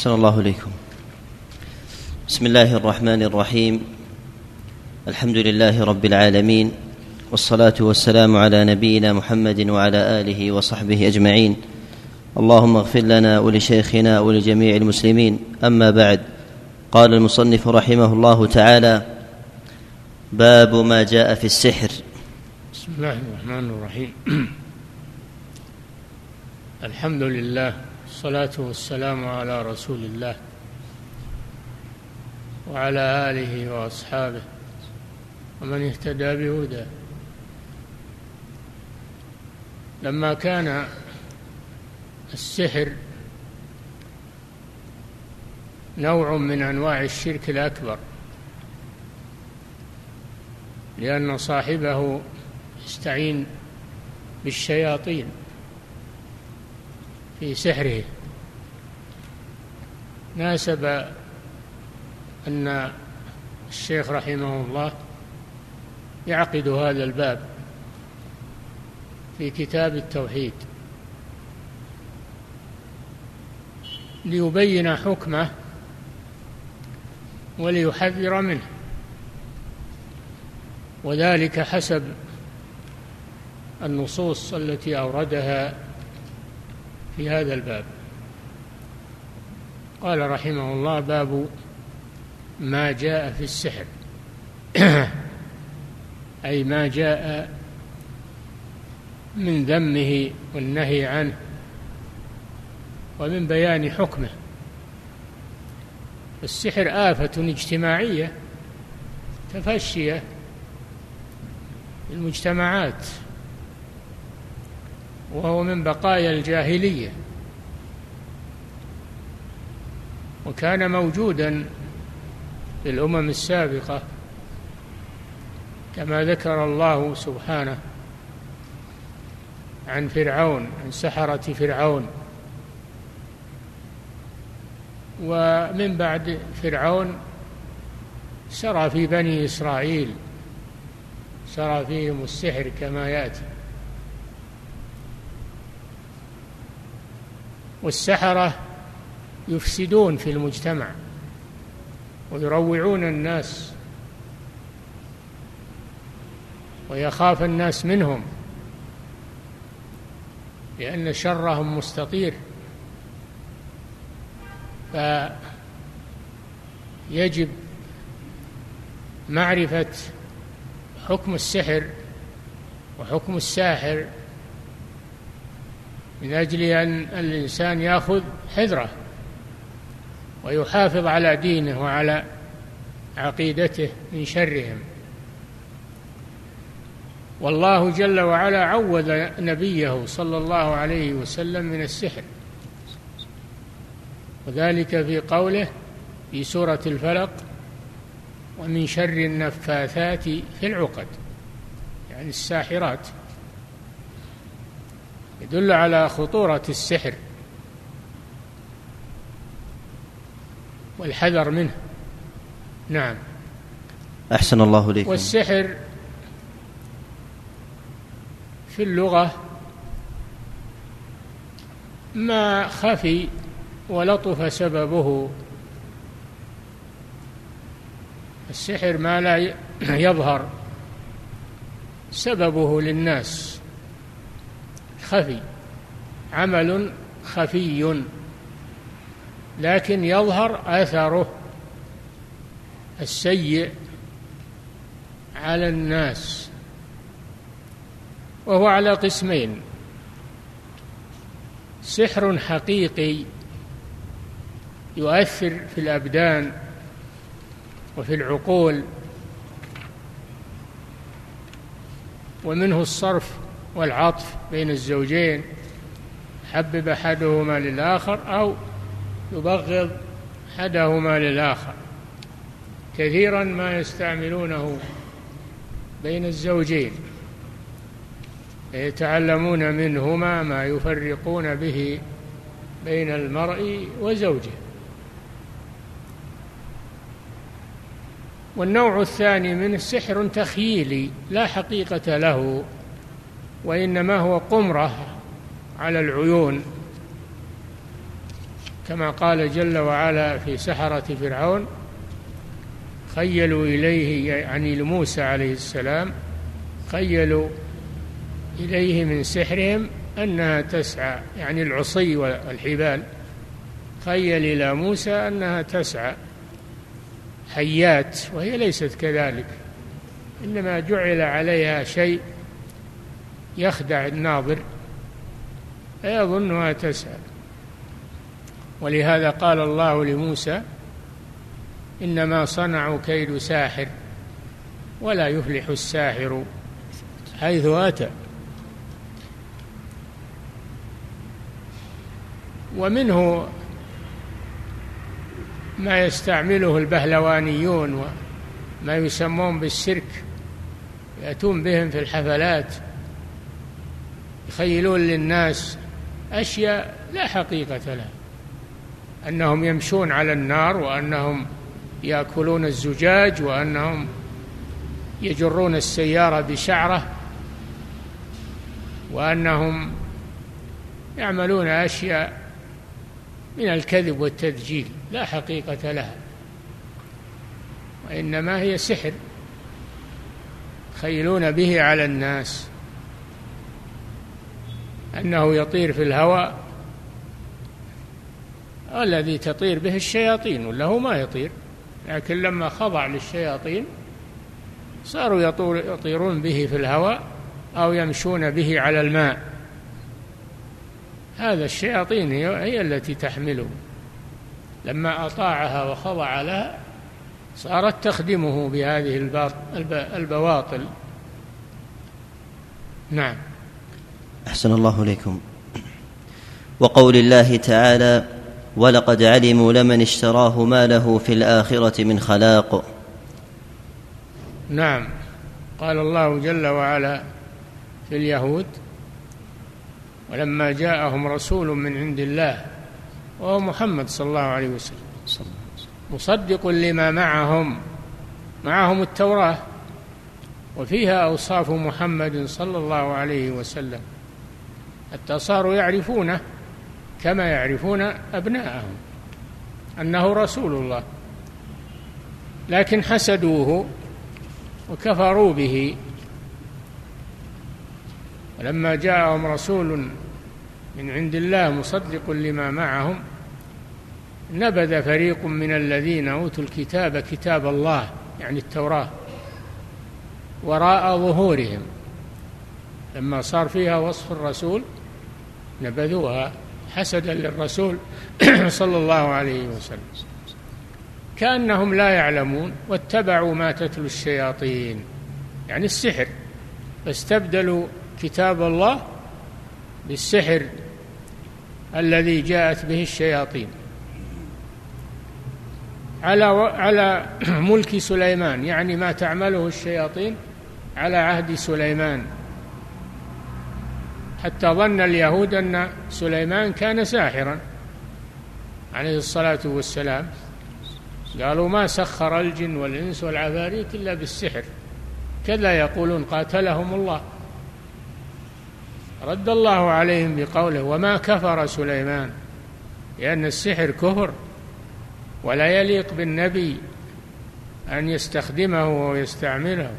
أحسن الله إليكم. بسم الله الرحمن الرحيم. الحمد لله رب العالمين والصلاة والسلام على نبينا محمد وعلى آله وصحبه أجمعين. اللهم اغفر لنا ولشيخنا ولجميع المسلمين. أما بعد قال المصنف رحمه الله تعالى باب ما جاء في السحر. بسم الله الرحمن الرحيم. الحمد لله والصلاة والسلام على رسول الله وعلى آله وأصحابه ومن اهتدى بهداه. لما كان السحر نوع من أنواع الشرك الأكبر لأن صاحبه يستعين بالشياطين. في سحره. ناسب أن الشيخ رحمه الله يعقد هذا الباب في كتاب التوحيد ليبين حكمه وليحذر منه. وذلك حسب النصوص التي أوردها في هذا الباب. قال رحمه الله باب ما جاء في السحر. أي ما جاء من ذمه والنهي عنه ومن بيان حكمه. السحر آفة اجتماعية تفشية المجتمعات. وهو من بقايا الجاهلية. وكان موجودا في الأمم السابقة كما ذكر الله سبحانه عن فرعون عن سحرة فرعون. ومن بعد فرعون سرى في بني إسرائيل سرى فيهم السحر كما يأتي. والسحرة يفسدون في المجتمع ويروعون الناس ويخاف الناس منهم لأن شرهم مستطير. فيجب معرفة حكم السحر وحكم الساحر من أجل أن الإنسان يأخذ حذره ويحافظ على دينه وعلى عقيدته من شرهم. والله جل وعلا عوذ نبيه صلى الله عليه وسلم من السحر. وذلك في قوله في سورة الفلق ومن شر النفاثات في العقد. يعني الساحرات. يدل على خطورة السحر والحذر منه. نعم. أحسن الله إليكم. والسحر في اللغة ما خفي ولطف سببه. السحر ما لا يظهر سببه للناس. خفي عمل خفي لكن يظهر اثره السيء على الناس وهو على قسمين. سحر حقيقي يؤثر في الأبدان وفي العقول ومنه الصرف والعطف بين الزوجين حبب أحدهما للآخر أو يبغض أحدهما للآخر. كثيرا ما يستعملونه بين الزوجين يتعلمون منهما ما يفرقون به بين المرء وزوجه. والنوع الثاني منه سحر تخييلي لا حقيقة له وإنما هو قمرة على العيون كما قال جل وعلا في سحرة فرعون خيلوا إليه يعني لموسى عليه السلام خيلوا إليه من سحرهم أنها تسعى يعني العصي والحبال. خيل إلى موسى أنها تسعى. حيات وهي ليست كذلك إنما جعل عليها شيء يخدع الناظر فيظنها تسعى ولهذا قال الله لموسى إنما صنعوا كيد ساحر ولا يفلح الساحر حيث أتى. ومنه ما يستعمله البهلوانيون وما يسمون بالسيرك يأتون بهم في الحفلات. يخيلون للناس أشياء لا حقيقة لها. أنهم يمشون على النار وأنهم يأكلون الزجاج وأنهم يجرون السيارة بشعرة وأنهم يعملون أشياء من الكذب والتدجيل لا حقيقة لها وإنما هي سحر يخيلون به على الناس. أنه يطير في الهواء الذي تطير به الشياطين ولا هو ما يطير لكن لما خضع للشياطين صاروا يطيرون به في الهواء أو يمشون به على الماء. هذا الشياطين هي التي تحمله. لما أطاعها وخضع لها صارت تخدمه بهذه البواطل. نعم. أحسن الله إليكم. وقول الله تعالى ولقد علموا لمن اشتراه ما له في الآخرة من خلاق نعم. قال الله جل وعلا في اليهود ولما جاءهم رسول من عند الله وهو محمد صلى الله عليه وسلم مصدق لما معهم معهم التوراة وفيها أوصاف محمد صلى الله عليه وسلم حتى صاروا يعرفونه كما يعرفون أبناءهم أنه رسول الله. لكن حسدوه وكفروا به. ولما جاءهم رسول من عند الله مصدق لما معهم نبذ فريق من الذين أوتوا الكتاب كتاب الله يعني التوراة وراء ظهورهم. لما صار فيها وصف الرسول نبذوها حسدا للرسول صلى الله عليه وسلم. كأنهم لا يعلمون واتبعوا ما تتلو الشياطين. يعني السحر. فاستبدلوا كتاب الله بالسحر الذي جاءت به الشياطين. على على ملك سليمان. يعني ما تعمله الشياطين على عهد سليمان. حتى ظن اليهود أن سليمان كان ساحرا. عليه الصلاة والسلام قالوا ما سخر الجن والإنس والعفاريت إلا بالسحر كذا يقولون قاتلهم الله. رد الله عليهم بقوله وما كفر سليمان لأن السحر كفر ولا يليق بالنبي أن يستخدمه ويستعمله.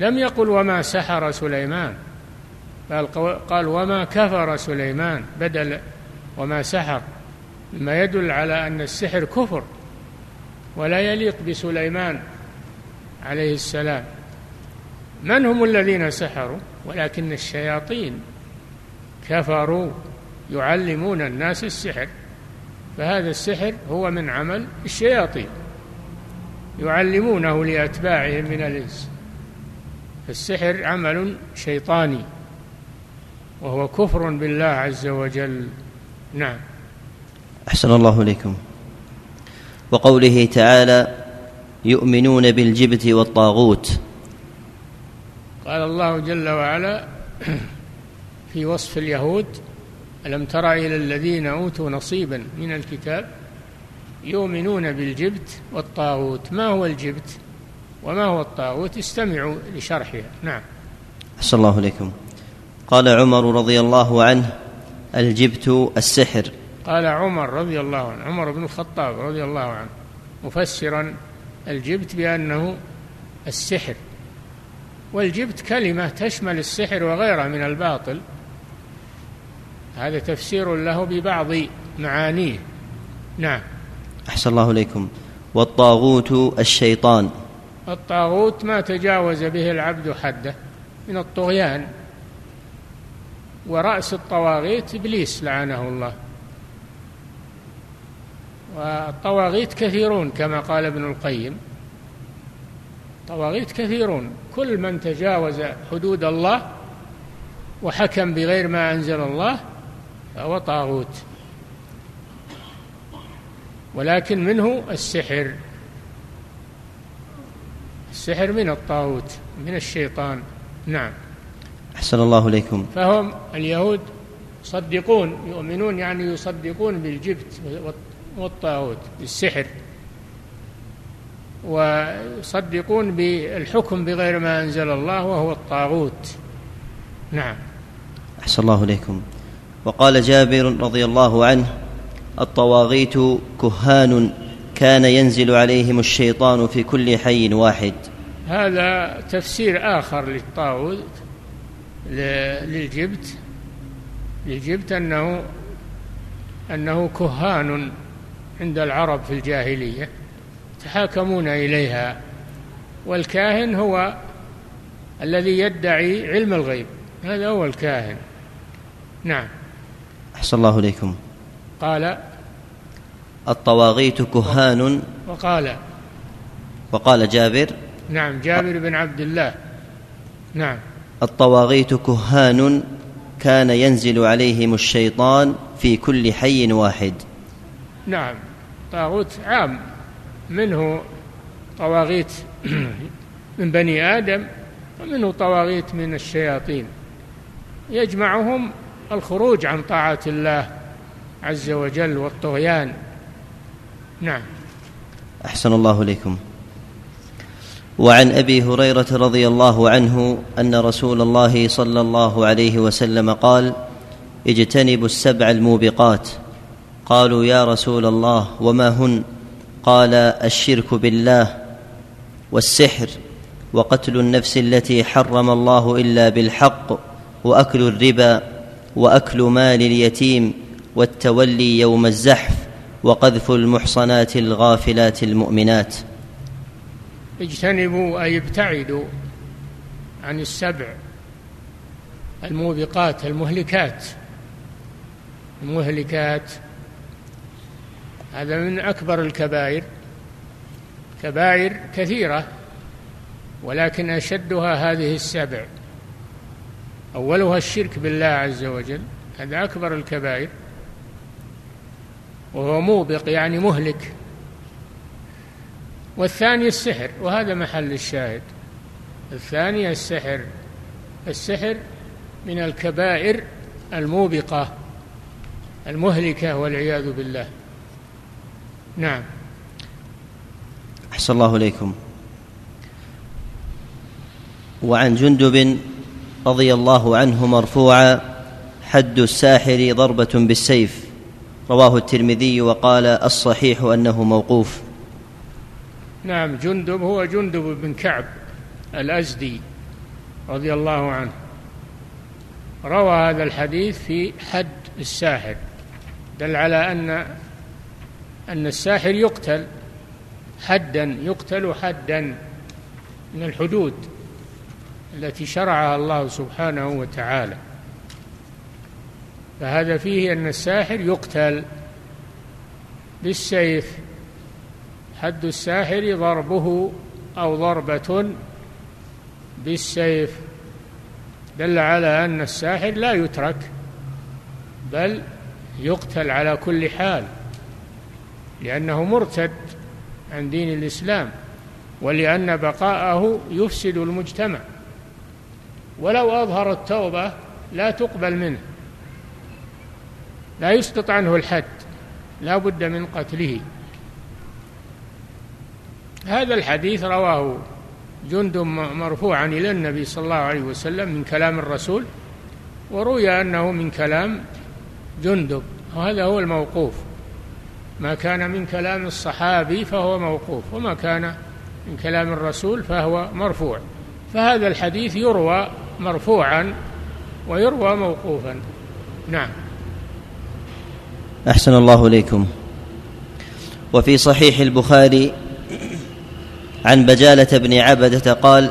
لم يقل وما سحر سليمان بل قال وما كفر سليمان بدل وما سحر مما يدل على أن السحر كفر ولا يليق بسليمان عليه السلام. من هم الذين سحروا؟ ولكن الشياطين كفروا يعلمون الناس السحر فهذا السحر هو من عمل الشياطين يعلمونه لأتباعهم من الإنس. فالسحر عمل شيطاني وهو كفر بالله عز وجل. نعم. أحسن الله إليكم. وقوله تعالى يؤمنون بالجبت والطاغوت. قال الله جل وعلا في وصف اليهود ألم تر إلى الذين أوتوا نصيبا من الكتاب يؤمنون بالجبت والطاغوت؟ ما هو الجبت؟ وما هو الطاغوت؟ استمعوا لشرحها. نعم. أحسن الله إليكم. قال عمر رضي الله عنه الجبت السحر. قال عمر رضي الله عنه عمر بن الخطاب رضي الله عنه مفسرا الجبت بأنه السحر. والجبت كلمة تشمل السحر وغيره من الباطل. هذا تفسير له ببعض معانيه. نعم. أحسن الله إليكم. والطاغوت الشيطان. الطاغوت ما تجاوز به العبد حده من الطغيان. ورأس الطواغيت إبليس لعنه الله. والطواغيت كثيرون كما قال ابن القيم. طواغيت كثيرون. كل من تجاوز حدود الله وحكم بغير ما أنزل الله فهو طاغوت. ولكن منه السحر. السحر من الطاغوت من الشيطان. نعم. أحسن الله إليكم. فهم اليهود يصدقون يؤمنون يعني يصدقون بالجبت والطاغوت بالسحر. ويصدقون بالحكم بغير ما أنزل الله وهو الطاغوت. نعم. أحسن الله إليكم. وقال جابر رضي الله عنه الطواغيت كهان كان ينزل عليهم الشيطان في كل حي واحد. هذا تفسير آخر للطاغوت للجبت. للجبت أنه أنه كهان عند العرب في الجاهلية يتحاكمون إليها. والكاهن هو الذي يدعي علم الغيب. هذا هو الكاهن. نعم. أحسن الله إليكم. قال الطواغيت كهان. وقال. وقال جابر. نعم جابر بن عبد الله. نعم. الطواغيت كهان. كان ينزل عليهم الشيطان في كل حي واحد. نعم. طاغوت عام. منه طواغيت من بني آدم ومنه طواغيت من الشياطين. يجمعهم الخروج عن طاعة الله عز وجل والطغيان. نعم. أحسن الله إليكم. وعن أبي هريرة رضي الله عنه أن رسول الله صلى الله عليه وسلم قال اجتنبوا السبع الموبقات. قالوا يا رسول الله وما هن؟ قال الشرك بالله والسحر وقتل النفس التي حرم الله إلا بالحق وأكل الربا وأكل مال اليتيم والتولي يوم الزحف. وقذف المحصنات الغافلات المؤمنات. اجتنبوا أي ابتعدوا عن السبع الموبقات المهلكات. المهلكات هذا من أكبر الكبائر. كبائر كثيرة ولكن أشدها هذه السبع. أولها الشرك بالله عز وجل هذا أكبر الكبائر. وهو موبق يعني مهلك. والثاني السحر وهذا محل الشاهد. الثاني السحر السحر من الكبائر الموبقة المهلكة والعياذ بالله. نعم. أحسن الله إليكم. وعن جندب رضي الله عنه مرفوعا حد الساحر ضربة بالسيف. رواه الترمذي وقال الصحيح أنه موقوف. نعم جندب هو جندب بن كعب الأزدي رضي الله عنه. روى هذا الحديث في حد الساحر دل على أن أن الساحر يقتل حدا يقتل حدا من الحدود التي شرعها الله سبحانه وتعالى. فهذا فيه أن الساحر يقتل بالسيف. حد الساحر ضربه أو ضربة بالسيف. دل على أن الساحر لا يترك بل يقتل على كل حال لأنه مرتد عن دين الإسلام ولأن بقاءه يفسد المجتمع. ولو أظهر التوبة لا تقبل منه. لا يسقط عنه الحد لا بد من قتله. هذا الحديث رواه جند مرفوعا إلى النبي صلى الله عليه وسلم من كلام الرسول وروي أنه من كلام جندب وهذا هو الموقوف. ما كان من كلام الصحابي فهو موقوف وما كان من كلام الرسول فهو مرفوع. فهذا الحديث يروى مرفوعا ويروى موقوفا. نعم. أحسن الله إليكم. وفي صحيح البخاري عن بجالة بن عبدة قال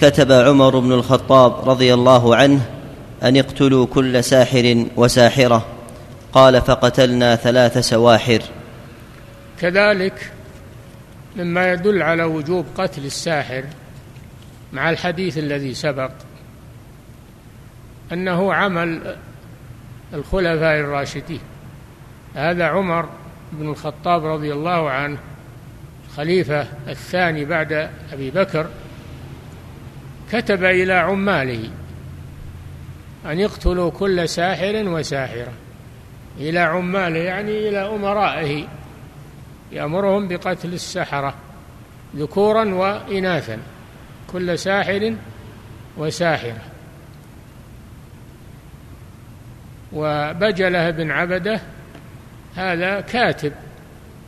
كتب عمر بن الخطاب رضي الله عنه أن اقتلوا كل ساحر وساحرة. قال فقتلنا ثلاث سواحر. كذلك مما يدل على وجوب قتل الساحر مع الحديث الذي سبق أنه عمل الخلفاء الراشدين. هذا عمر بن الخطاب رضي الله عنه الخليفه الثاني بعد أبي بكر كتب إلى عماله أن يقتلوا كل ساحر وساحرة. إلى عماله يعني إلى أمرائه يأمرهم بقتل السحرة ذكورا وإناثا كل ساحر وساحرة. وبجله بن عبده هذا كاتب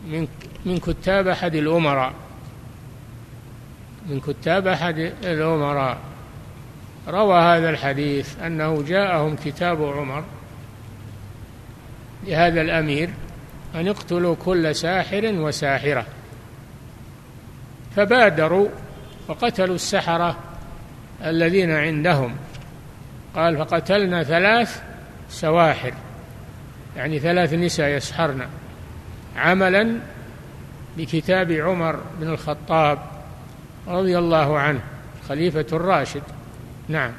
من من كتاب أحد الأمراء. من كتاب أحد الأمراء. روى هذا الحديث أنه جاءهم كتاب عمر لهذا الأمير أن اقتلوا كل ساحر وساحرة. فبادروا وقتلوا السحرة الذين عندهم. قال فقتلنا ثلاث سواحر. يعني ثلاث نساء يسحرن عملا بكتاب عمر بن الخطاب رضي الله عنه خليفة الراشد. نعم.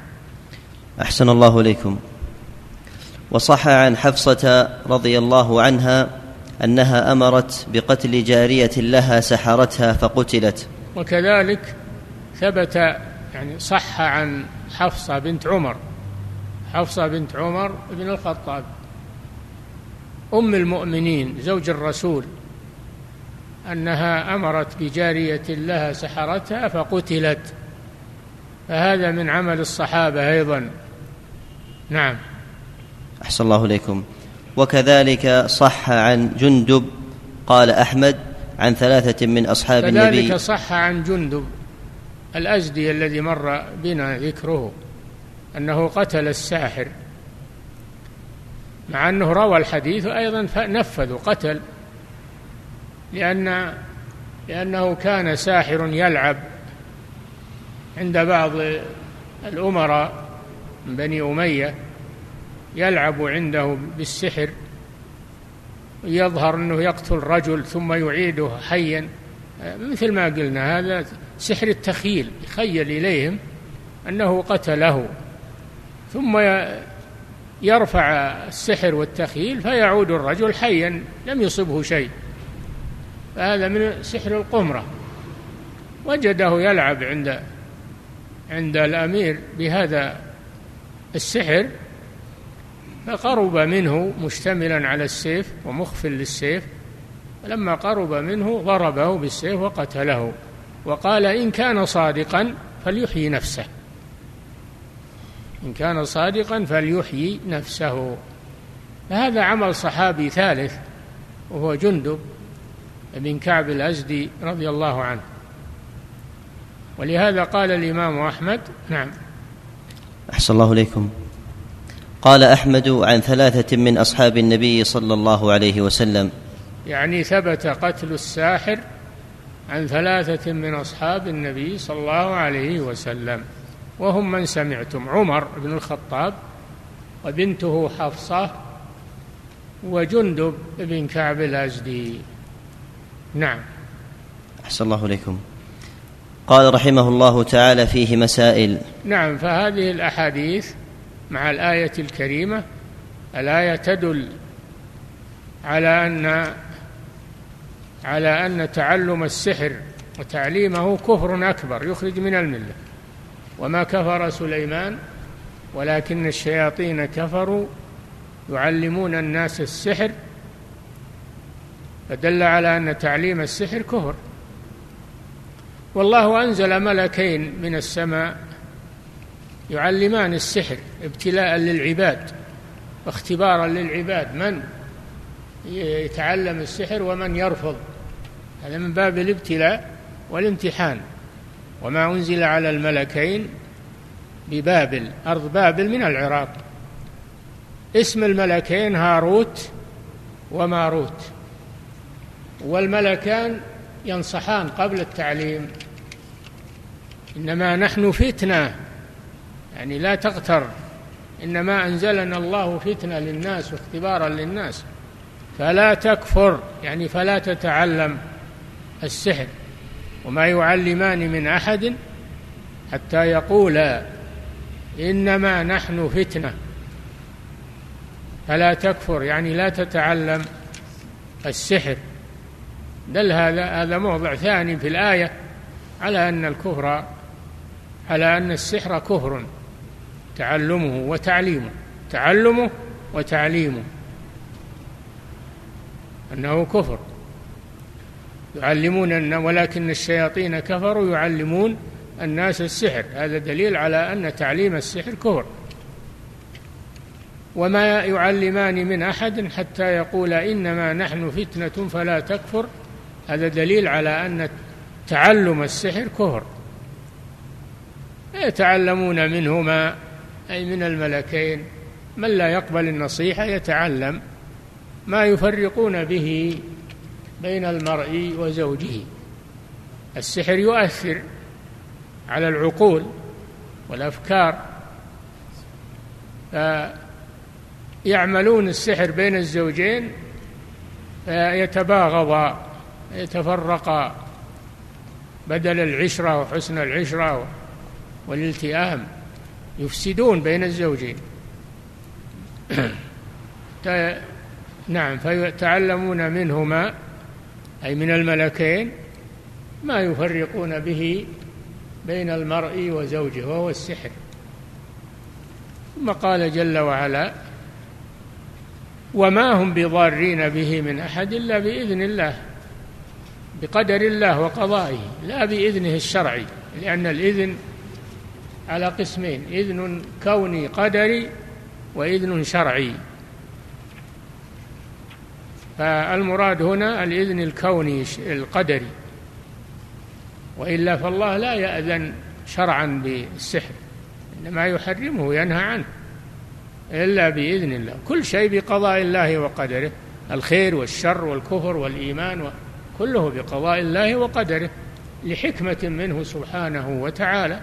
أحسن الله إليكم. وصح عن حفصة رضي الله عنها أنها أمرت بقتل جارية لها سحرتها فقتلت. وكذلك ثبت يعني صح عن حفصة بنت عمر حفصة بنت عمر بن الخطاب. أم المؤمنين زوج الرسول أنها أمرت بجارية لها سحرتها فقتلت. فهذا من عمل الصحابة أيضا. نعم. أحسن الله إليكم. وكذلك صح عن جندب قال أحمد عن ثلاثة من أصحاب كذلك النبي. كذلك صح عن جندب الأزدي الذي مر بنا ذكره أنه قتل الساحر. مع أنه روى الحديث أيضا نفذ قتل لأن لأنه كان ساحر يلعب عند بعض الأمراء من بني أمية يلعب عنده بالسحر يظهر أنه يقتل رجل ثم يعيده حيا. مثل ما قلنا هذا سحر التخيل يخيل إليهم أنه قتله. ثم يرفع السحر والتخيل فيعود الرجل حيا لم يصبه شيء. فهذا من سحر القمرة. وجده يلعب عند عند الأمير بهذا السحر فقرب منه مشتملا على السيف ومخف للسيف. فلما قرب منه ضربه بالسيف وقتله وقال إن كان صادقا فليحيي نفسه. إن كان صادقا فليحيي نفسه. فهذا عمل صحابي ثالث وهو جندب بن كعب الأزدي رضي الله عنه. ولهذا قال الإمام أحمد نعم. أحسن الله إليكم. قال أحمد عن ثلاثة من أصحاب النبي صلى الله عليه وسلم. يعني ثبت قتل الساحر عن ثلاثة من أصحاب النبي صلى الله عليه وسلم. وهم من سمعتم. عمر بن الخطاب وبنته حفصة وجندب بن كعب الأزدي. نعم. أحسن الله إليكم. قال رحمه الله تعالى فيه مسائل. نعم فهذه الأحاديث مع الآية الكريمة الآية تدل على أن على أن تعلم السحر وتعليمه كفر أكبر يخرج من الملة. وما كفر سليمان ولكن الشياطين كفروا يعلمون الناس السحر فدل على أن تعليم السحر كفر. والله أنزل ملكين من السماء يعلمان السحر ابتلاء للعباد واختبارا للعباد من يتعلم السحر ومن يرفض. هذا من باب الابتلاء والامتحان. وما أنزل على الملكين ببابل أرض بابل من العراق. اسم الملكين هاروت وماروت. والملكان ينصحان قبل التعليم إنما نحن فتنة يعني لا تغتر إنما أنزلنا الله فتنة للناس واختبارا للناس. فلا تكفر يعني فلا تتعلم السحر. وما يعلمان من أحد حتى يقولا إنما نحن فتنة. فلا تكفر يعني لا تتعلم السحر. دل هذا هذا موضع ثاني في الآية على أن الكفر على أن السحر كفر تعلمه وتعليمه تعلمه وتعليمه. أنه كفر. يعلمون ولكن الشياطين كفروا يعلمون الناس السحر. هذا دليل على أن تعليم السحر كفر. وما يعلمان من أحد حتى يقول إنما نحن فتنة فلا تكفر. هذا دليل على أن تعلم السحر كفر. يتعلمون منهما أي من الملكين. من لا يقبل النصيحة يتعلم. ما يفرقون به بين المرء وزوجه. السحر يؤثر على العقول والأفكار. فيعملون السحر بين الزوجين فيتباغضا يتفرقا بدل العشرة وحسن العشرة والالتئام. يفسدون بين الزوجين. نعم فيتعلمون منهما أي من الملكين ما يفرقون به بين المرء وزوجه وهو السحر. ثم قال جل وعلا وما هم بضارين به من أحد إلا بإذن الله بقدر الله وقضائه لا بإذنه الشرعي لأن الإذن على قسمين إذن كوني قدري وإذن شرعي. فالمراد هنا الإذن الكوني القدري. وإلا فالله لا يأذن شرعا بالسحر إنما يحرمه وينهى عنه إلا بإذن الله. كل شيء بقضاء الله وقدره الخير والشر والكفر والإيمان كله بقضاء الله وقدره لحكمة منه سبحانه وتعالى.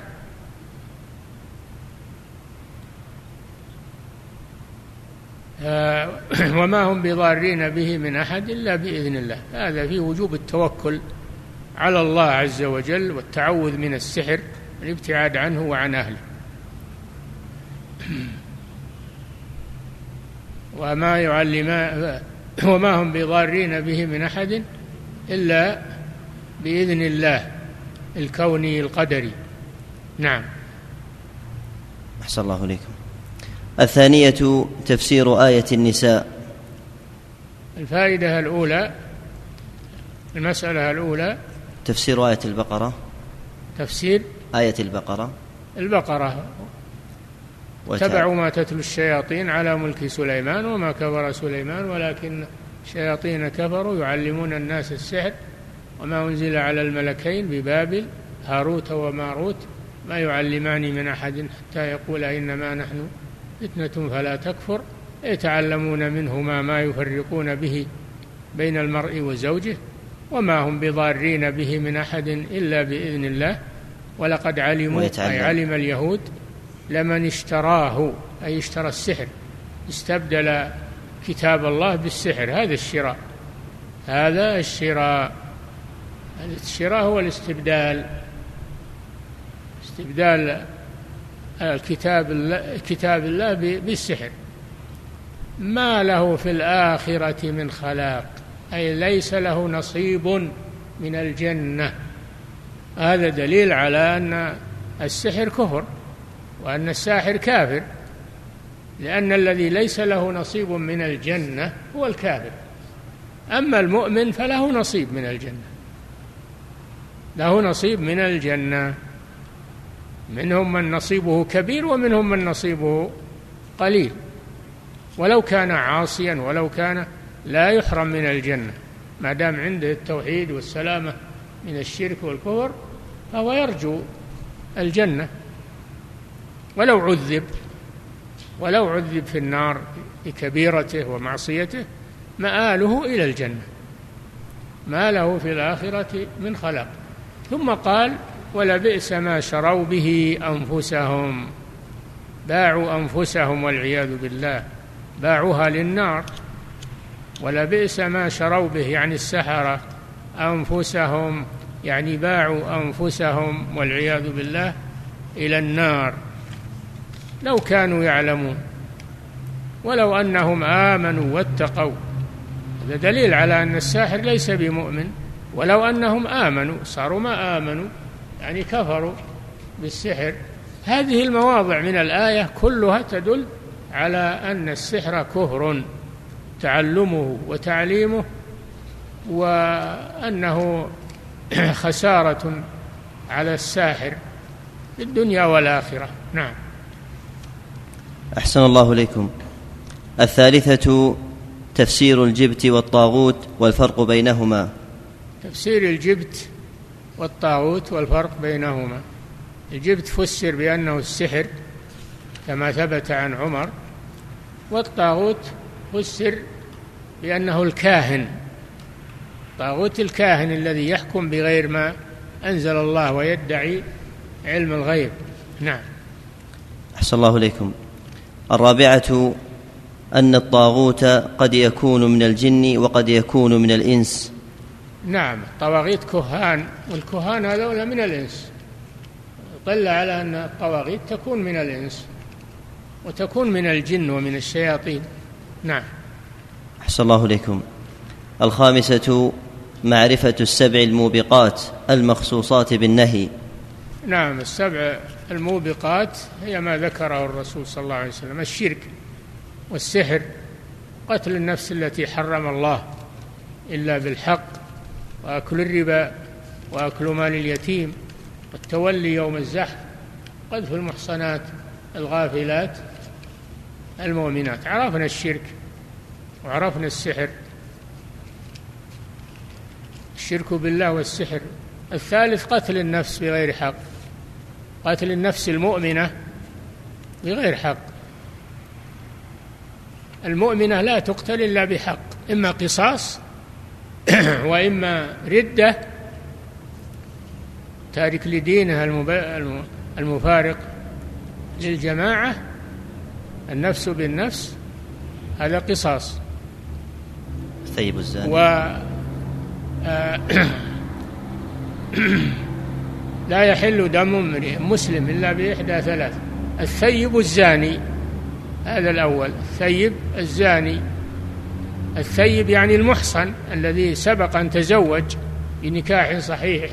وما هم بضارين به من أحد إلا بإذن الله. هذا في وجوب التوكل على الله عز وجل والتعوذ من السحر والابتعاد عنه وعن أهله. وما يعلمان وما هم بضارين به من أحد إلا بإذن الله الكوني القدري. نعم. أحسن الله إليكم. الثانية تفسير آية النساء. الفائدة الأولى المسألة الأولى تفسير آية البقرة. تفسير آية البقرة. البقرة. اتبعوا ما تتلو الشياطين على ملك سليمان وما كفر سليمان ولكن الشياطين كفروا يعلمون الناس السحر وما أنزل على الملكين ببابل هاروت وماروت. ما يعلمان من أحد حتى يقول إنما نحن فتنة فلا تكفر يتعلمون منهما ما يفرقون به بين المرء وزوجه وما هم بضارين به من أحد إلا بإذن الله. ولقد علموا أي علم اليهود لمن اشتراه أي اشترى السحر استبدل كتاب الله بالسحر. هذا الشراء هذا الشراء الشراء هو الاستبدال استبدال الكتاب كتاب الله بالسحر. ما له في الآخرة من خلاق أي ليس له نصيب من الجنة. هذا دليل على أن السحر كفر وأن الساحر كافر لأن الذي ليس له نصيب من الجنة هو الكافر. أما المؤمن فله نصيب من الجنة له نصيب من الجنة. منهم من نصيبه كبير ومنهم من نصيبه قليل. ولو كان عاصيا ولو كان لا يحرم من الجنة. ما دام عنده التوحيد والسلامة من الشرك والكفر فهو يرجو الجنة. ولو عذب ولو عذب في النار بكبيرته ومعصيته مآله إلى الجنة. ما له في الآخرة من خلاق. ثم قال ولبئس ما شروا به أنفسهم. باعوا أنفسهم والعياذ بالله. باعوها للنار. ولبئس ما شروا به يعني السحرة. أنفسهم يعني باعوا أنفسهم والعياذ بالله إلى النار. لو كانوا يعلمون. ولو أنهم آمنوا واتقوا. هذا دليل على أن الساحر ليس بمؤمن. ولو أنهم آمنوا صاروا ما آمنوا يعني كفروا بالسحر. هذه المواضع من الآية كلها تدل على أن السحر كفر تعلمه وتعليمه وأنه خسارة على الساحر في الدنيا والآخرة. نعم. أحسن الله إليكم. الثالثة تفسير الجبت والطاغوت والفرق بينهما. تفسير الجبت والطاغوت والفرق بينهما. الجبت فسر بأنه السحر كما ثبت عن عمر والطاغوت فسر بأنه الكاهن. طاغوت الكاهن الذي يحكم بغير ما أنزل الله ويدعي علم الغيب. نعم. أحسن الله إليكم. الرابعة أن الطاغوت قد يكون من الجن وقد يكون من الإنس. نعم طواغيت كهان والكهان هذول من الإنس. دل على أن الطواغيت تكون من الإنس وتكون من الجن ومن الشياطين. نعم. أحسن الله إليكم. الخامسة معرفة السبع الموبقات المخصوصات بالنهي. نعم السبع الموبقات هي ما ذكره الرسول صلى الله عليه وسلم الشرك والسحر قتل النفس التي حرم الله إلا بالحق وأكل الربا وأكل مال اليتيم والتولي يوم الزحف قذف المحصنات الغافلات المؤمنات. عرفنا الشرك وعرفنا السحر. الشرك بالله والسحر. الثالث قتل النفس بغير حق. قتل النفس المؤمنة بغير حق. المؤمنة لا تقتل إلا بحق إما قصاص وإما ردة تارك لدينها المفارق للجماعة النفس بالنفس هذا قصاص. ثيب الزاني. و لا يحل دم امرئ مسلم إلا بإحدى ثلاث. الثيب الزاني هذا الأول. الثيب الزاني الثيب يعني المحصن الذي سبق أن تزوج بنكاح صحيح.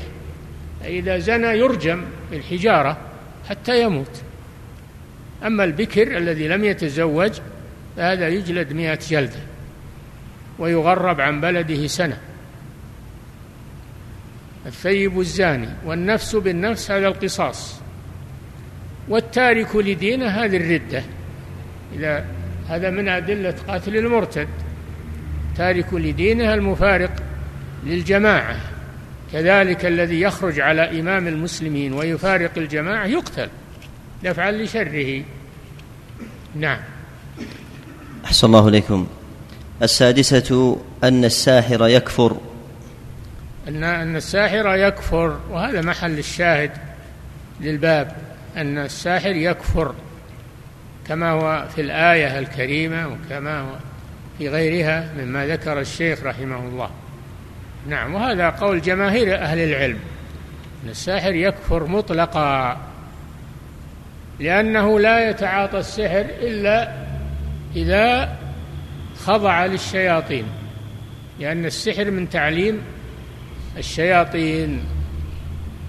إذا زنى يرجم بالحجارة حتى يموت. أما البكر الذي لم يتزوج فهذا يجلد مئة جلدة ويغرب عن بلده سنة. الثيب الزاني والنفس بالنفس هذا القصاص. والتارك لدينه هذه الردة. إذا هذا من أدلة قاتل المرتد. تارك لدينه المفارق للجماعة. كذلك الذي يخرج على إمام المسلمين ويفارق الجماعة يقتل دفعا لشره. نعم. أحسن الله إليكم. السادسة أن الساحر يكفر. أن أن الساحر يكفر وهذا محل الشاهد للباب. أن الساحر يكفر كما هو في الآية الكريمة وكما هو في غيرها مما ذكر الشيخ رحمه الله. نعم وهذا قول جماهير أهل العلم. أن الساحر يكفر مطلقا لأنه لا يتعاطى السحر إلا إذا خضع للشياطين لأن السحر من تعليم الشياطين.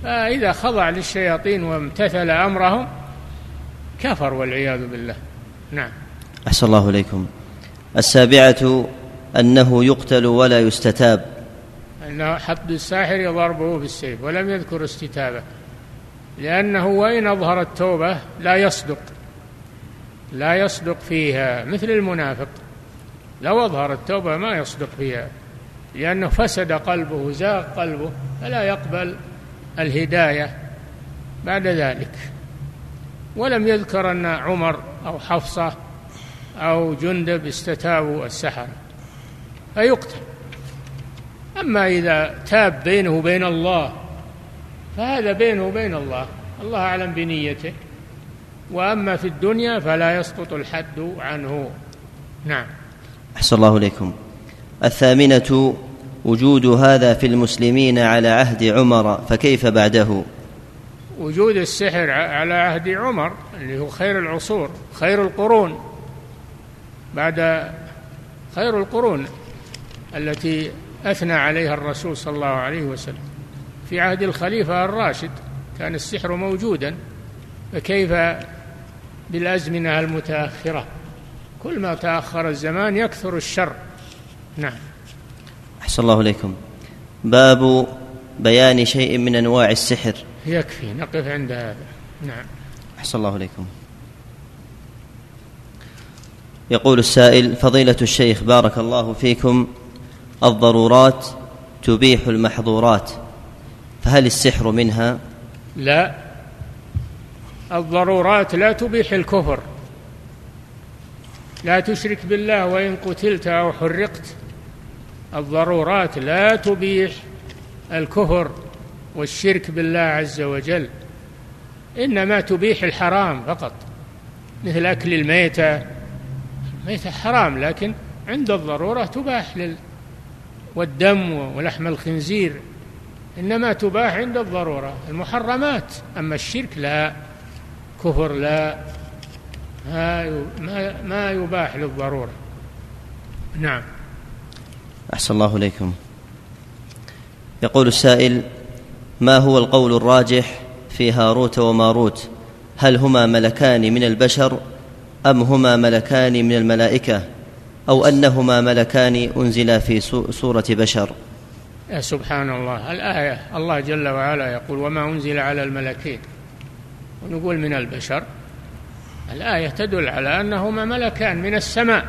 فإذا خضع للشياطين وامتثل أمرهم كفر والعياذ بالله. نعم. أحسن الله إليكم. السابعة أنه يقتل ولا يستتاب. أنه حد الساحر ضربه بالسيف ولم يذكر استتابة لأنه وإن أظهر التوبة لا يصدق لا يصدق فيها مثل المنافق. لو أظهر التوبة ما يصدق فيها لأنه فسد قلبه زاغ قلبه فلا يقبل الهداية بعد ذلك. ولم يذكر أن عمر أو حفصة أو جندب استتابوا السحرة فيقتل. أما إذا تاب بينه وبين الله فهذا بينه وبين الله. الله أعلم بنيته. وأما في الدنيا فلا يسقط الحد عنه. نعم. أحسن الله إليكم. الثامنة وجود هذا في المسلمين على عهد عمر فكيف بعده؟ وجود السحر على عهد عمر اللي هو خير العصور خير القرون. بعد خير القرون التي أثنى عليها الرسول صلى الله عليه وسلم. في عهد الخليفة الراشد كان السحر موجودا فكيف بالأزمنة المتأخرة؟ كل ما تأخر الزمان يكثر الشر. نعم. أحسن الله إليكم. باب بيان شيء من أنواع السحر. يكفي. نقف عند هذا. نعم. أحسن الله إليكم. يقول السائل فضيلة الشيخ بارك الله فيكم الضرورات تبيح المحظورات فهل السحر منها؟ لا. الضرورات لا تبيح الكفر. لا تشرك بالله وإن قتلت أو حرقت الضرورات لا تبيح الكفر والشرك بالله عز وجل. إنما تبيح الحرام فقط مثل أكل الميتة الميتة حرام لكن عند الضرورة تباح لل والدم ولحم الخنزير إنما تباح عند الضرورة. المحرمات أما الشرك لا كفر لا ما يباح للضرورة. نعم. أحسن الله إليكم. يقول السائل ما هو القول الراجح في هاروت وماروت؟ هل هما ملكان من البشر أم هما ملكان من الملائكة أو أنهما ملكان أنزلا في سورة بشر؟ يا سبحان الله الآية الله جل وعلا يقول وما أنزل على الملكين. ونقول من البشر. الآية تدل على أنهما ملكان من السماء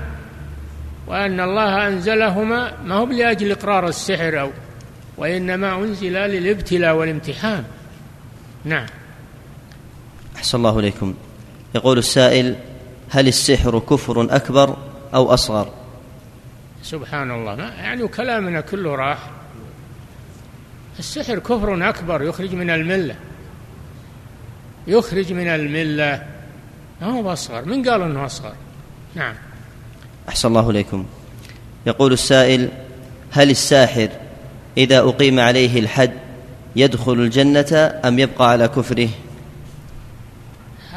وأن الله أنزلهما ما هو لأجل إقرار السحر أو وإنما أنزل للابتلاء والامتحان. نعم. أحسن الله إليكم. يقول السائل هل السحر كفر أكبر أو أصغر؟ سبحان الله يعني كلامنا كله راح. السحر كفر أكبر يخرج من الملة. يخرج من الملة. ما هو أصغر؟ من قال أنه أصغر؟ نعم. أحسن الله إليكم. يقول السائل هل الساحر إذا أقيم عليه الحد يدخل الجنة أم يبقى على كفره؟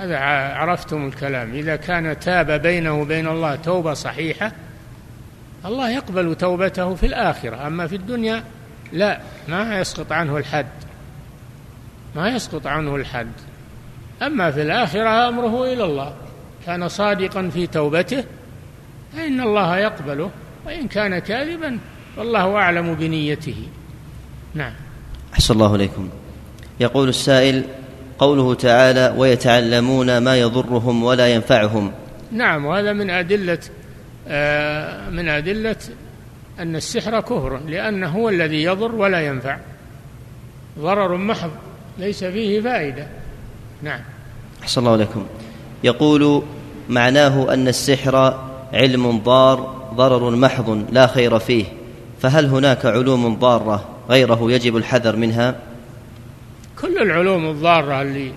هذا عرفتم الكلام. إذا كان تاب بينه وبين الله توبة صحيحة الله يقبل توبته في الآخرة. أما في الدنيا لا ما يسقط عنه الحد. ما يسقط عنه الحد. أما في الآخرة أمره إلى الله. كان صادقا في توبته فإن الله يقبله. وإن كان كاذبا والله أعلم بنيته. نعم. أحسن الله إليكم. يقول السائل قوله تعالى ويتعلمون ما يضرهم ولا ينفعهم. نعم وهذا من أدلة آه من أدلة أن السحر كفر لأنه هو الذي يضر ولا ينفع. ضرر محض ليس فيه فائدة. نعم. أحسن الله عليكم يقول معناه أن السحر علم ضار ضرر محض لا خير فيه فهل هناك علوم ضارة غيره يجب الحذر منها؟ كل العلوم الضارة اللي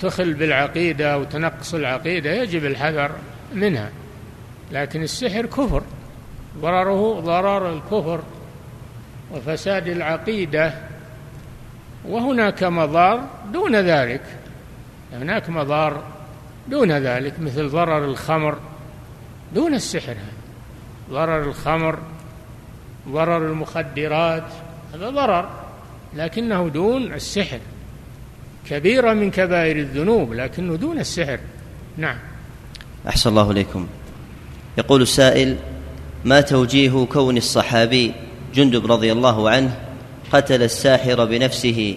تخل بالعقيدة وتنقص العقيدة يجب الحذر منها. لكن السحر كفر. ضرره ضرر الكفر وفساد العقيدة. وهناك مضار دون ذلك. هناك مضار دون ذلك مثل ضرر الخمر دون السحر. ضرر الخمر ضرر المخدرات هذا ضرر. لكنه دون السحر. كبيرة من كبائر الذنوب لكنه دون السحر. نعم. أحسن الله إليكم. يقول السائل ما توجيه كون الصحابي جندب رضي الله عنه قتل الساحر بنفسه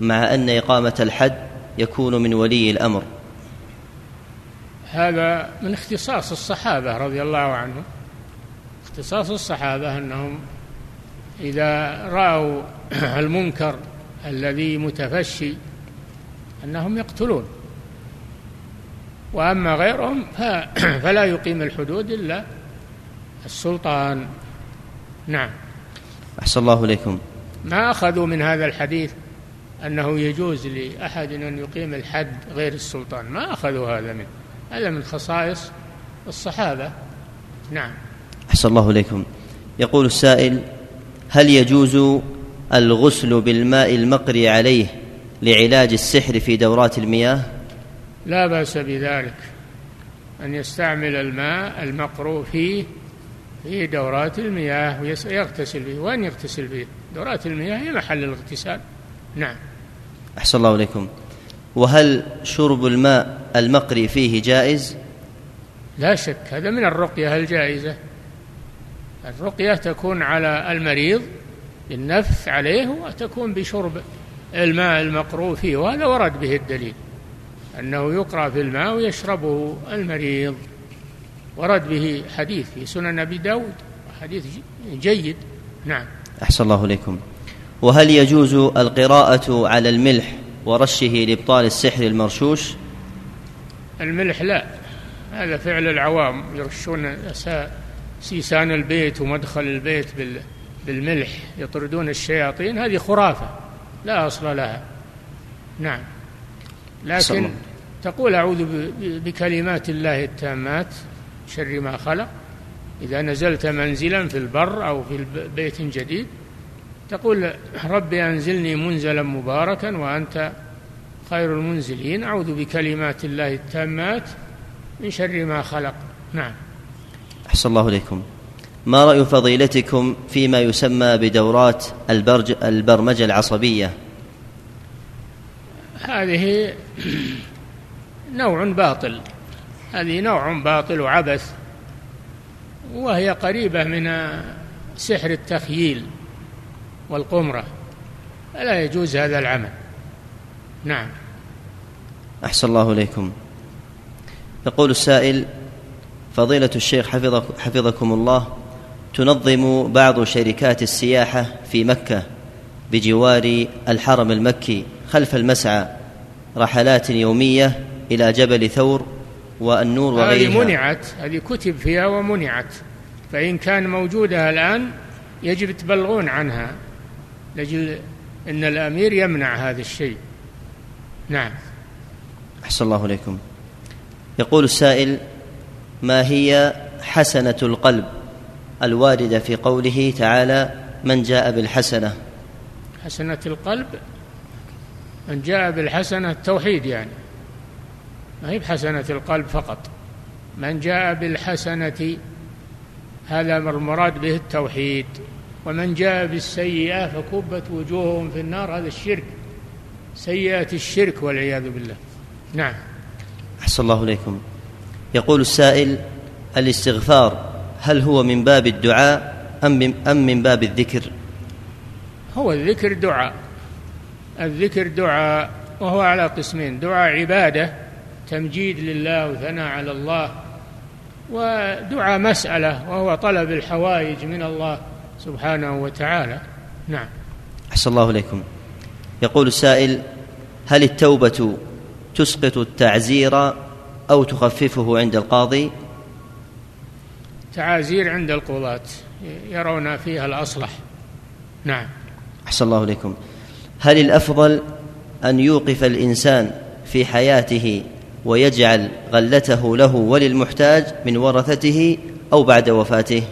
مع أن إقامة الحد يكون من ولي الأمر؟ هذا من اختصاص الصحابة رضي الله عنهم. اختصاص الصحابة أنهم إذا رأوا المنكر الذي متفشي أنهم يقتلون. وأما غيرهم فلا يقيم الحدود إلا السلطان. نعم. أحسن الله إليكم. ما أخذوا من هذا الحديث أنه يجوز لأحد أن يقيم الحد غير السلطان؟ ما أخذوا هذا منه. هذا من خصائص الصحابة. نعم. أحسن الله إليكم. يقول السائل هل يجوز الغسل بالماء المقري عليه لعلاج السحر في دورات المياه؟ لا بأس بذلك أن يستعمل الماء المقروء فيه في دورات المياه ويغتسل به وين يغتسل به دورات المياه هي محل الاغتسال. نعم. أحسن الله إليكم. وهل شرب الماء المقري فيه جائز؟ لا شك هذا من الرقية الجائزة. الرقية تكون على المريض بالنفث عليه وتكون بشرب الماء المقروء فيه وهذا ورد به الدليل أنه يقرأ في الماء ويشربه المريض. ورد به حديث في سنن أبي داود حديث جيد. نعم. أحسن الله إليكم. وهل يجوز القراءة على الملح ورشه لإبطال السحر المرشوش؟ الملح لا. هذا فعل العوام يرشون سيسان البيت ومدخل البيت بالملح يطردون الشياطين هذه خرافة. لا أصل لها. نعم. لكن تقول أعوذ بكلمات الله التامات شر ما خلق. إذا نزلت منزلا في البر أو في بيت جديد تقول ربي أنزلني منزلا مباركا وأنت خير المنزلين. أعوذ بكلمات الله التامات من شر ما خلق. نعم. أحسن الله إليكم. ما رأي فضيلتكم فيما يسمى بدورات البرج البرمجة العصبية؟ هذه نوع باطل. هذه نوع باطل وعبث وهي قريبة من سحر التخييل والقمرة. فلا يجوز هذا العمل. نعم. أحسن الله إليكم. يقول السائل فضيلة الشيخ حفظك حفظكم الله تنظم بعض شركات السياحة في مكة بجوار الحرم المكي خلف المسعى رحلات يومية إلى جبل ثور والنور وغيرها. هذه منعت هذه كتب فيها ومنعت. فإن كان موجودة الآن يجب تبلغون عنها. لأجل أن الأمير يمنع هذا الشيء. نعم. أحسن الله إليكم. يقول السائل ما هي حسنة القلب؟ الواردة في قوله تعالى من جاء بالحسنة. حسنة القلب. من جاء بالحسنة التوحيد يعني. ما هي بحسنة القلب فقط. من جاء بالحسنة هذا المراد به التوحيد. ومن جاء بالسيئة فكبت وجوههم في النار. هذا الشرك. سيئة الشرك والعياذ بالله. نعم. أحسن الله إليكم. يقول السائل الاستغفار. هل هو من باب الدعاء أم أم من باب الذكر؟ هو الذكر دعاء. الذكر دعاء وهو على قسمين. دعاء عبادة تمجيد لله وثناء على الله ودعاء مسألة وهو طلب الحوائج من الله سبحانه وتعالى. نعم. أحسن الله إليكم. يقول السائل هل التوبة تسقط التعزير أو تخففه عند القاضي؟ تعازير عند القضاة يرون فيها الأصلح. نعم. أحسن الله إليكم. هل الأفضل أن يوقف الإنسان في حياته ويجعل غلته له وللمحتاج من ورثته أو بعد وفاته؟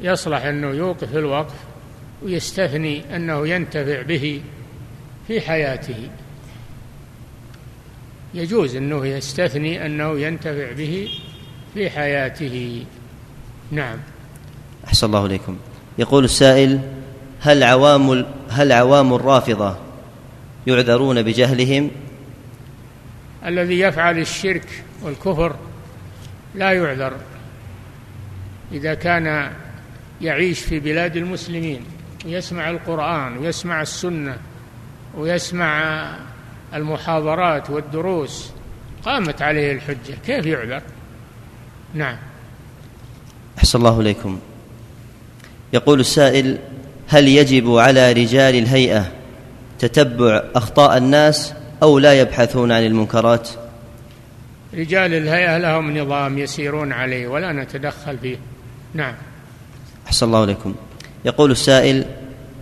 يصلح أنه يوقف الوقف ويستثني أنه ينتفع به في حياته. يجوز أنه يستثني أنه ينتفع به في حياته. نعم. أحسن الله إليكم. يقول السائل هل عوام هل عوام الرافضة يعذرون بجهلهم؟ الذي يفعل الشرك والكفر لا يعذر إذا كان يعيش في بلاد المسلمين ويسمع القرآن ويسمع السنة ويسمع المحاضرات والدروس قامت عليه الحجة كيف يعذر؟ نعم. أحسن الله إليكم. يقول السائل هل يجب على رجال الهيئة تتبع أخطاء الناس أو لا يبحثون عن المنكرات؟ رجال الهيئة لهم نظام يسيرون عليه ولا نتدخل فيه. نعم. أحسن الله إليكم. يقول السائل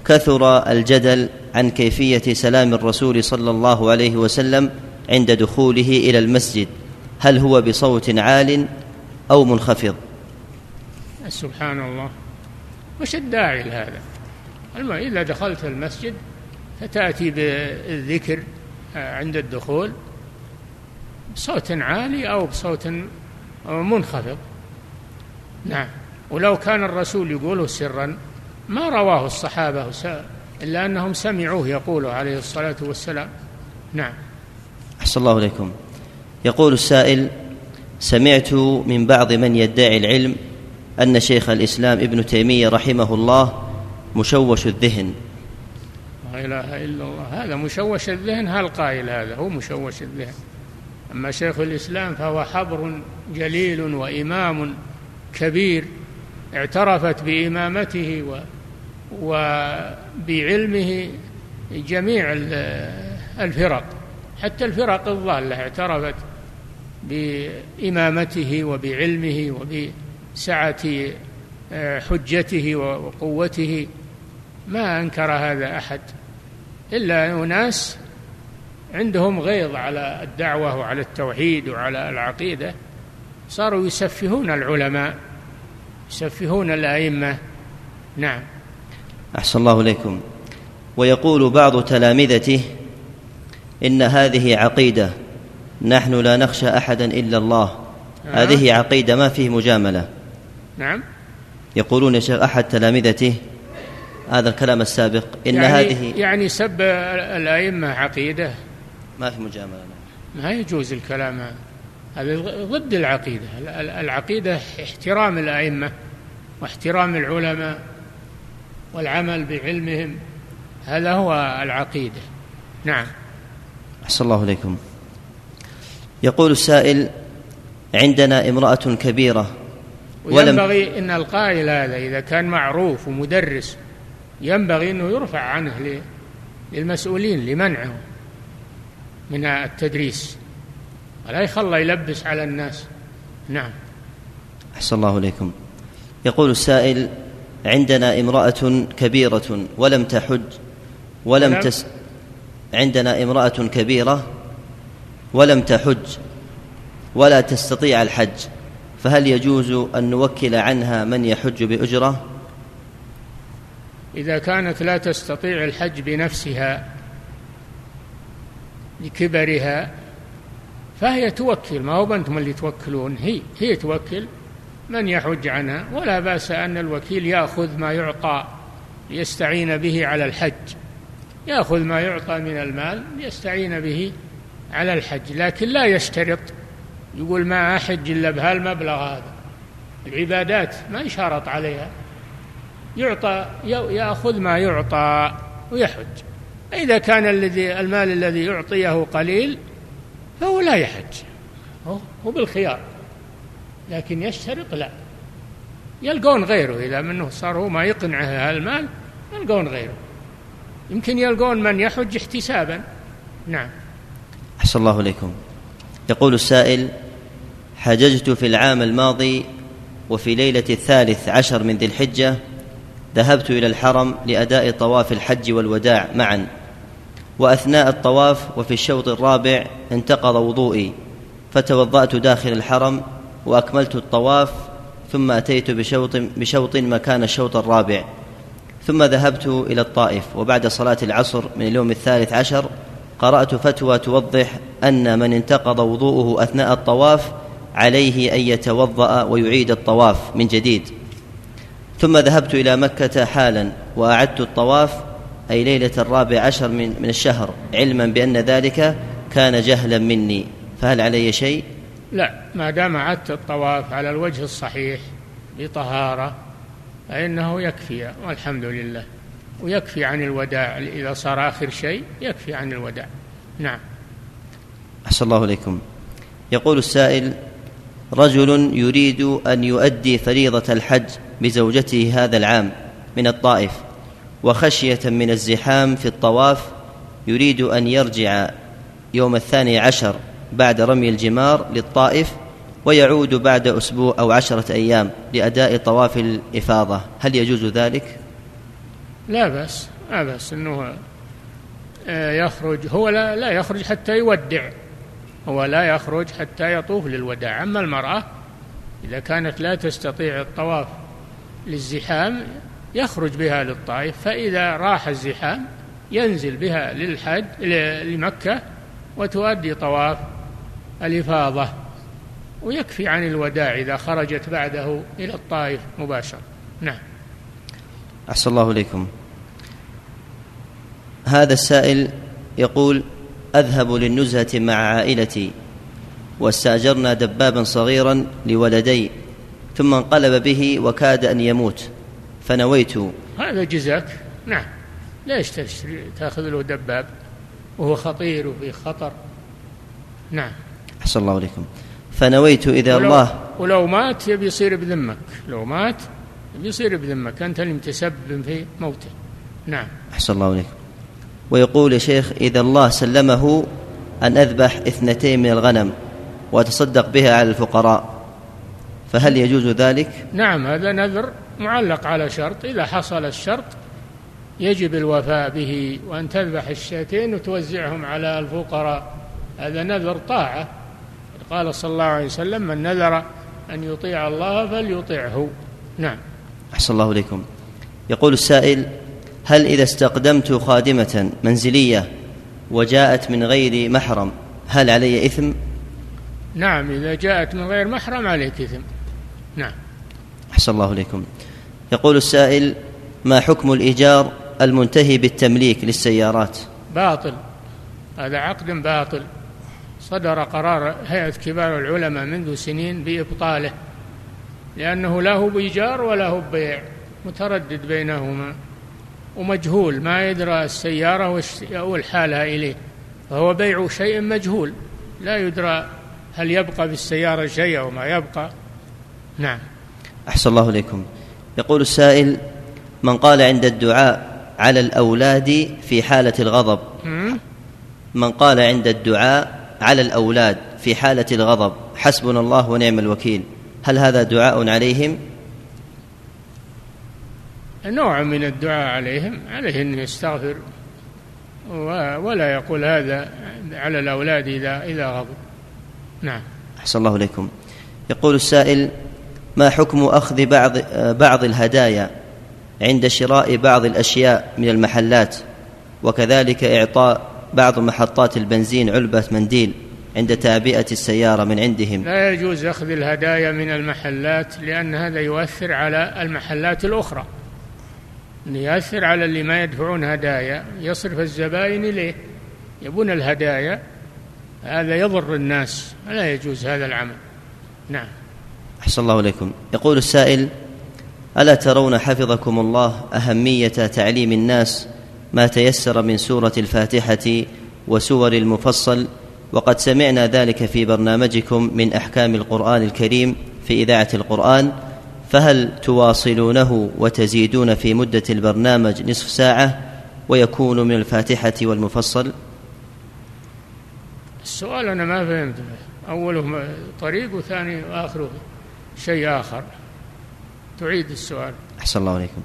كثر الجدل عن كيفية سلام الرسول صلى الله عليه وسلم عند دخوله إلى المسجد هل هو بصوت عال أو منخفض؟ سبحان الله. وش الداعي لهذا؟ إذا دخلت المسجد فتأتي بالذكر عند الدخول بصوت عالي أو بصوت منخفض. نعم. ولو كان الرسول يقوله سرا ما رواه الصحابة إلا أنهم سمعوه يقوله عليه الصلاة والسلام. نعم. أحسن الله إليكم. يقول السائل سمعت من بعض من يدعي العلم أن شيخ الإسلام ابن تيمية رحمه الله مشوش الذهن. لا إله إلا الله. هذا مشوش الذهن هل قائل هذا هو مشوش الذهن. أما شيخ الإسلام فهو حبر جليل وإمام كبير اعترفت بإمامته و وبعلمه جميع الفرق. حتى الفرق الضالة اعترفت بإمامته وبعلمه وبسعة آه، حجته وقوته. ما أنكر هذا أحد. إلا أناس عندهم غيظ على الدعوة وعلى التوحيد وعلى العقيدة. صاروا يسفهون العلماء يسفهون الأئمة. نعم. أحسن الله إليكم. ويقول بعض تلامذته إن هذه عقيدة نحن لا نخشى أحدا إلا الله. نعم. هذه عقيدة ما فيه مجاملة. نعم. يقولون يا شيخ أحد تلامذته هذا الكلام السابق إن يعني هذه يعني سب الأئمة عقيدة. ما في مجاملة. ما يجوز الكلام. هذا ضد العقيدة. العقيدة احترام الأئمة واحترام العلماء والعمل بعلمهم. هذا هو العقيدة. نعم. أحسن الله إليكم. يقول السائل عندنا امرأة كبيرة وينبغي أن القائل هذا إذا كان معروف ومدرس ينبغي أنه يرفع عنه للمسؤولين لمنعه من التدريس. ولا يخلى يلبس على الناس. نعم. أحسن الله إليكم. يقول السائل عندنا امرأة كبيرة ولم تحج ولم, ولم تس عندنا امرأة كبيرة ولم تحج ولا تستطيع الحج. فهل يجوز أن نوكل عنها من يحج بأجرة؟ إذا كانت لا تستطيع الحج بنفسها لكبرها فهي توكل. ما هو أنتم اللي توكلون؟ هي هي توكل من يحج عنها. ولا بأس أن الوكيل يأخذ ما يعطى ليستعين به على الحج. يأخذ ما يعطى من المال ليستعين به على الحج لكن لا يشترط يقول ما أحج إلا بهالمبلغ هذا. العبادات ما يشارط عليها. يعطى يأخذ ما يعطى ويحج. إذا كان الذي المال الذي يعطيه قليل فهو لا يحج. هو بالخيار. لكن يشترط لا. يلقون غيره. إذا منه صار هو ما يقنعه هالمال يلقون غيره. يمكن يلقون من يحج احتسابا. نعم. أحسن الله إليكم. يقول السائل حججت في العام الماضي وفي ليلة الثالث عشر من ذي الحجة ذهبت إلى الحرم لأداء طواف الحج والوداع معا. وأثناء الطواف وفي الشوط الرابع انتقض وضوئي فتوضأت داخل الحرم وأكملت الطواف ثم أتيت بشوط بشوط مكان الشوط الرابع. ثم ذهبت إلى الطائف وبعد صلاة العصر من اليوم الثالث عشر قرأت فتوى توضح أن من انتقض وضوءه أثناء الطواف عليه أن يتوضأ ويعيد الطواف من جديد. ثم ذهبت إلى مكة حالا وأعدت الطواف أي ليلة الرابع عشر من, من الشهر علما بأن ذلك كان جهلا مني. فهل علي شيء؟ لا ما دام عدت الطواف على الوجه الصحيح بطهارة فإنه يكفي والحمد لله. ويكفي عن الوداع إذا صار آخر شيء يكفي عن الوداع. نعم. أحسن الله إليكم. يقول السائل رجل يريد أن يؤدي فريضة الحج بزوجته هذا العام من الطائف وخشية من الزحام في الطواف يريد أن يرجع يوم الثاني عشر بعد رمي الجمار للطائف ويعود بعد أسبوع أو عشرة أيام لأداء طواف الإفاضة. هل يجوز ذلك؟ لا بأس لا بأس أنه آه، يخرج هو لا, لا يخرج حتى يودع. هو لا يخرج حتى يطوف للوداع. أما المرأة إذا كانت لا تستطيع الطواف للزحام يخرج بها للطائف فإذا راح الزحام ينزل بها للحج لمكة وتؤدي طواف الإفاضة ويكفي عن الوداع إذا خرجت بعده إلى الطائف مباشرة. نعم. أحسن الله إليكم. هذا السائل يقول أذهب للنزهة مع عائلتي. واستأجرنا دبابا صغيرا لولدي ثم انقلب به وكاد أن يموت. فنويت. هذا جزاك. نعم. ليش تشتري تأخذ له دباب؟ وهو خطير وفي خطر. نعم. أحسن الله عليكم. فنويت إذا ولو الله ولو مات يبي يصير بذمك. لو مات يبي يصير بذمك. أنت اللي متسبب في موته. نعم. أحسن الله عليكم. ويقول يا شيخ إذا الله سلمه أن أذبح اثنتين من الغنم وأتصدق بها على الفقراء فهل يجوز ذلك؟ نعم هذا نذر معلق على شرط إذا حصل الشرط يجب الوفاء به وأن تذبح الشاتين وتوزعهم على الفقراء هذا نذر طاعة. قال صلى الله عليه وسلم من نذر أن يطيع الله فليطيعه نعم. أحسن الله إليكم. يقول السائل هل إذا استقدمت خادمة منزلية وجاءت من غير محرم هل علي إثم؟ نعم إذا جاءت من غير محرم عليك إثم. نعم. أحسن الله إليكم. يقول السائل ما حكم الإيجار المنتهي بالتمليك للسيارات؟ باطل. هذا عقد باطل. صدر قرار هيئة كبار العلماء منذ سنين بإبطاله لأنه لا هو بإيجار ولا هو ببيع متردد بينهما. ومجهول ما يدرى السيارة حالها إليه. فهو بيع شيء مجهول. لا يدرى هل يبقى بالسيارة شيء أو ما يبقى. نعم. أحسن الله إليكم. يقول السائل من قال عند الدعاء على الأولاد في حالة الغضب؟ من قال عند الدعاء على الأولاد في حالة الغضب؟ حسبنا الله ونعم الوكيل. هل هذا دعاء عليهم؟ نوع من الدعاء عليهم عليه أن يستغفر ولا يقول هذا على الأولاد إذا إذا غضب. نعم. أحسن الله إليكم. يقول السائل ما حكم أخذ بعض بعض الهدايا عند شراء بعض الأشياء من المحلات؟ وكذلك إعطاء بعض محطات البنزين علبة منديل عند تعبئة السيارة من عندهم. لا يجوز أخذ الهدايا من المحلات لأن هذا يؤثر على المحلات الأخرى. يأثر على اللي ما يدفعون هدايا يصرف الزبائن إليه. يبون الهدايا هذا يضر الناس لا يجوز هذا العمل. نعم. أحسن الله إليكم. يقول السائل ألا ترون حفظكم الله أهمية تعليم الناس ما تيسر من سورة الفاتحة وسور المفصل؟ وقد سمعنا ذلك في برنامجكم من أحكام القرآن الكريم في إذاعة القرآن. فهل تواصلونه وتزيدون في مدة البرنامج نصف ساعة ويكون من الفاتحة والمفصل؟ السؤال أنا ما فهمت. أوله طريق وثاني وآخره شيء آخر. تعيد السؤال. أحسن الله عليكم.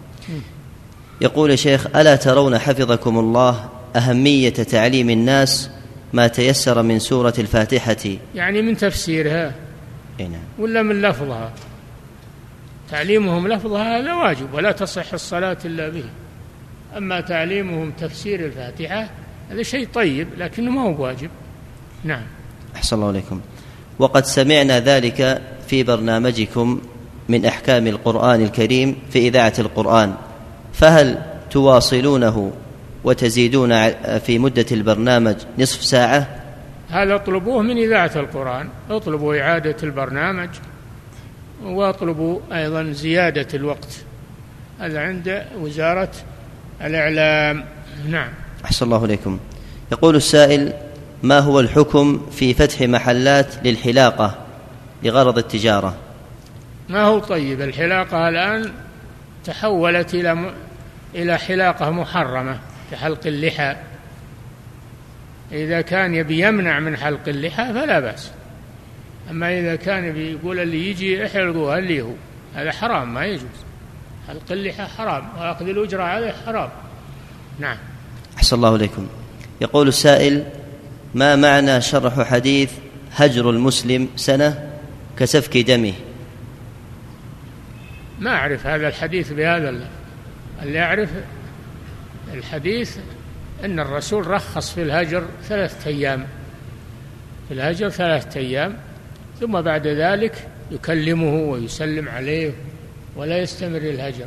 يقول يا شيخ ألا ترون حفظكم الله أهمية تعليم الناس ما تيسر من سورة الفاتحة؟ يعني من تفسيرها. إيه ولا من لفظها؟ تعليمهم لفظها هذا واجب ولا تصح الصلاة إلا به. أما تعليمهم تفسير الفاتحة هذا شيء طيب لكنه ما هو واجب نعم. أحسن الله عليكم. وقد سمعنا ذلك في برنامجكم من أحكام القرآن الكريم في إذاعة القرآن. فهل تواصلونه وتزيدون في مدة البرنامج نصف ساعة؟ هذا اطلبوه من إذاعة القرآن اطلبوا إعادة البرنامج. واطلبوا أيضا زيادة الوقت. هذا عند وزارة الإعلام. نعم. أحسن الله إليكم. يقول السائل ما هو الحكم في فتح محلات للحلاقة لغرض التجارة؟ ما هو طيب؟ الحلاقة الآن تحولت إلى م... إلى حلاقة محرمة كحلق اللحى. إذا كان يبي يمنع من حلق اللحى فلا بأس. أما إذا كان بيقول اللي يجي احلقوها اللي هو. هذا حرام ما يجوز. حلق اللحى حرام وأخذ الأجرة عليه حرام. نعم. أحسن الله إليكم. يقول السائل ما معنى شرح حديث هجر المسلم سنة كسفك دمه؟ ما أعرف هذا الحديث بهذا اللي أعرف الحديث أن الرسول رخص في الهجر ثلاثة أيام. في الهجر ثلاثة أيام. ثم بعد ذلك يكلمه ويسلم عليه ولا يستمر الهجر.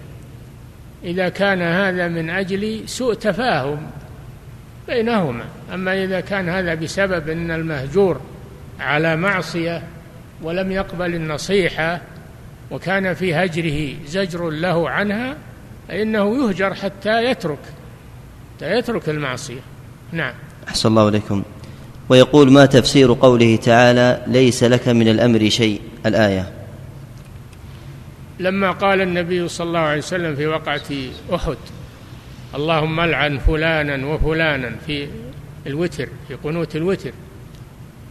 إذا كان هذا من أجل سوء تفاهم بينهما أما إذا كان هذا بسبب أن المهجور على معصية ولم يقبل النصيحة وكان في هجره زجر له عنها فإنه يهجر حتى يترك حتى يترك المعصية. نعم. أحسن الله إليكم. ويقول ما تفسير قوله تعالى ليس لك من الأمر شيء الآية. لما قال النبي صلى الله عليه وسلم في وقعة أحد اللهم العن فلانا وفلانا في الوتر في قنوت الوتر.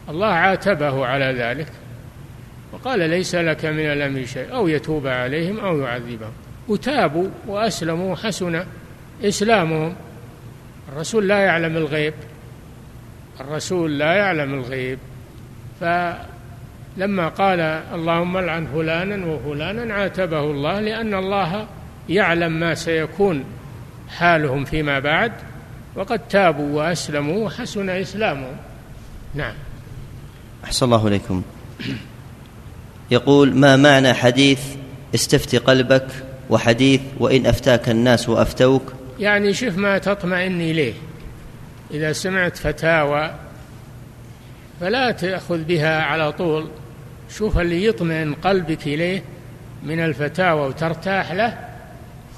الله عاتبه على ذلك وقال ليس لك من الأمر شيء أو يتوب عليهم أو يعذبهم. وتابوا وأسلموا وحسن إسلامهم. الرسول لا يعلم الغيب. الرسول لا يعلم الغيب فلما قال اللهم العن فلانا وفلانا عاتبه الله لأن الله يعلم ما سيكون حالهم فيما بعد وقد تابوا وأسلموا وحسن إسلامهم. نعم. أحسن الله إليكم. يقول ما معنى حديث استفت قلبك وحديث وإن أفتاك الناس وأفتوك؟ يعني شوف ما تطمئن إليه إذا سمعت فتاوى فلا تأخذ بها على طول. شوف اللي يطمئن قلبك إليه من الفتاوى وترتاح له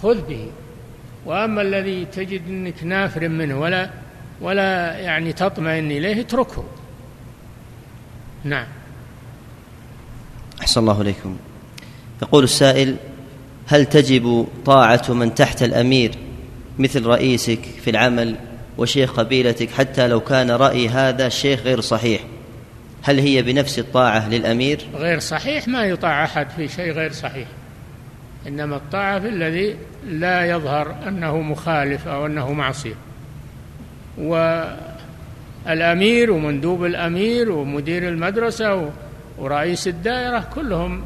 خذ به. وأما الذي تجد أنك نافر منه ولا ولا يعني تطمئن إليه اتركه. نعم. أحسن الله إليكم. يقول السائل هل تجب طاعة من تحت الأمير مثل رئيسك في العمل وشيخ قبيلتك حتى لو كان رأي هذا الشيخ غير صحيح. هل هي بنفس الطاعة للأمير؟ غير صحيح ما يطاع أحد في شيء غير صحيح. إنما الطاعة في الذي لا يظهر أنه مخالف أو أنه معصية. والأمير ومندوب الأمير ومدير المدرسة ورئيس الدائرة كلهم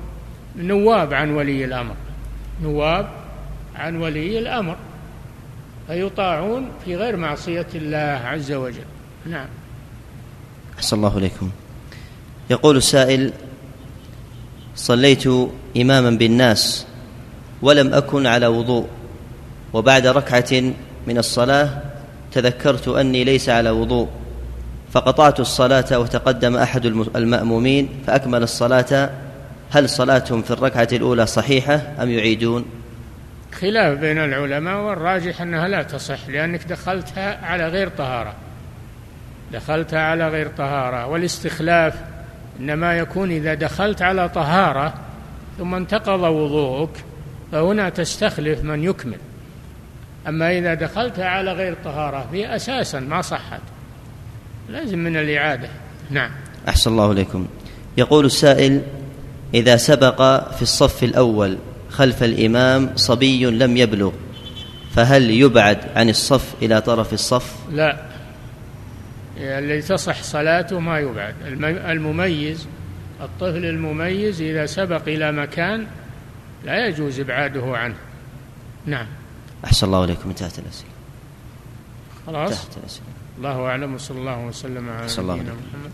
نواب عن ولي الأمر. نواب عن ولي الأمر. فيطاعون في غير معصية الله عز وجل. نعم. أحسن الله إليكم. يقول السائل صليت إماما بالناس ولم أكن على وضوء وبعد ركعة من الصلاة تذكرت أني ليس على وضوء فقطعت الصلاة وتقدم أحد المأمومين فأكمل الصلاة. هل صلاتهم في الركعة الأولى صحيحة أم يعيدون؟ خلاف بين العلماء والراجح أنها لا تصح لأنك دخلتها على غير طهارة. دخلتها على غير طهارة والاستخلاف إنما يكون إذا دخلت على طهارة ثم انتقض وضوءك فهنا تستخلف من يكمل. أما إذا دخلت على غير طهارة في أساسا ما صحت. لازم من الإعادة. نعم. أحسن الله إليكم. يقول السائل إذا سبق في الصف الأول خلف الإمام صبي لم يبلغ فهل يبعد عن الصف إلى طرف الصف؟ لا الذي تصح صلاته ما يبعد. المميز الطفل المميز إذا سبق إلى مكان لا يجوز إبعاده عنه. نعم. أحسن الله إليكم. انتهت الأسئلة. خلاص؟ انتهت الأسئلة. الله أعلم. وصلى الله وسلم على نبينا محمد.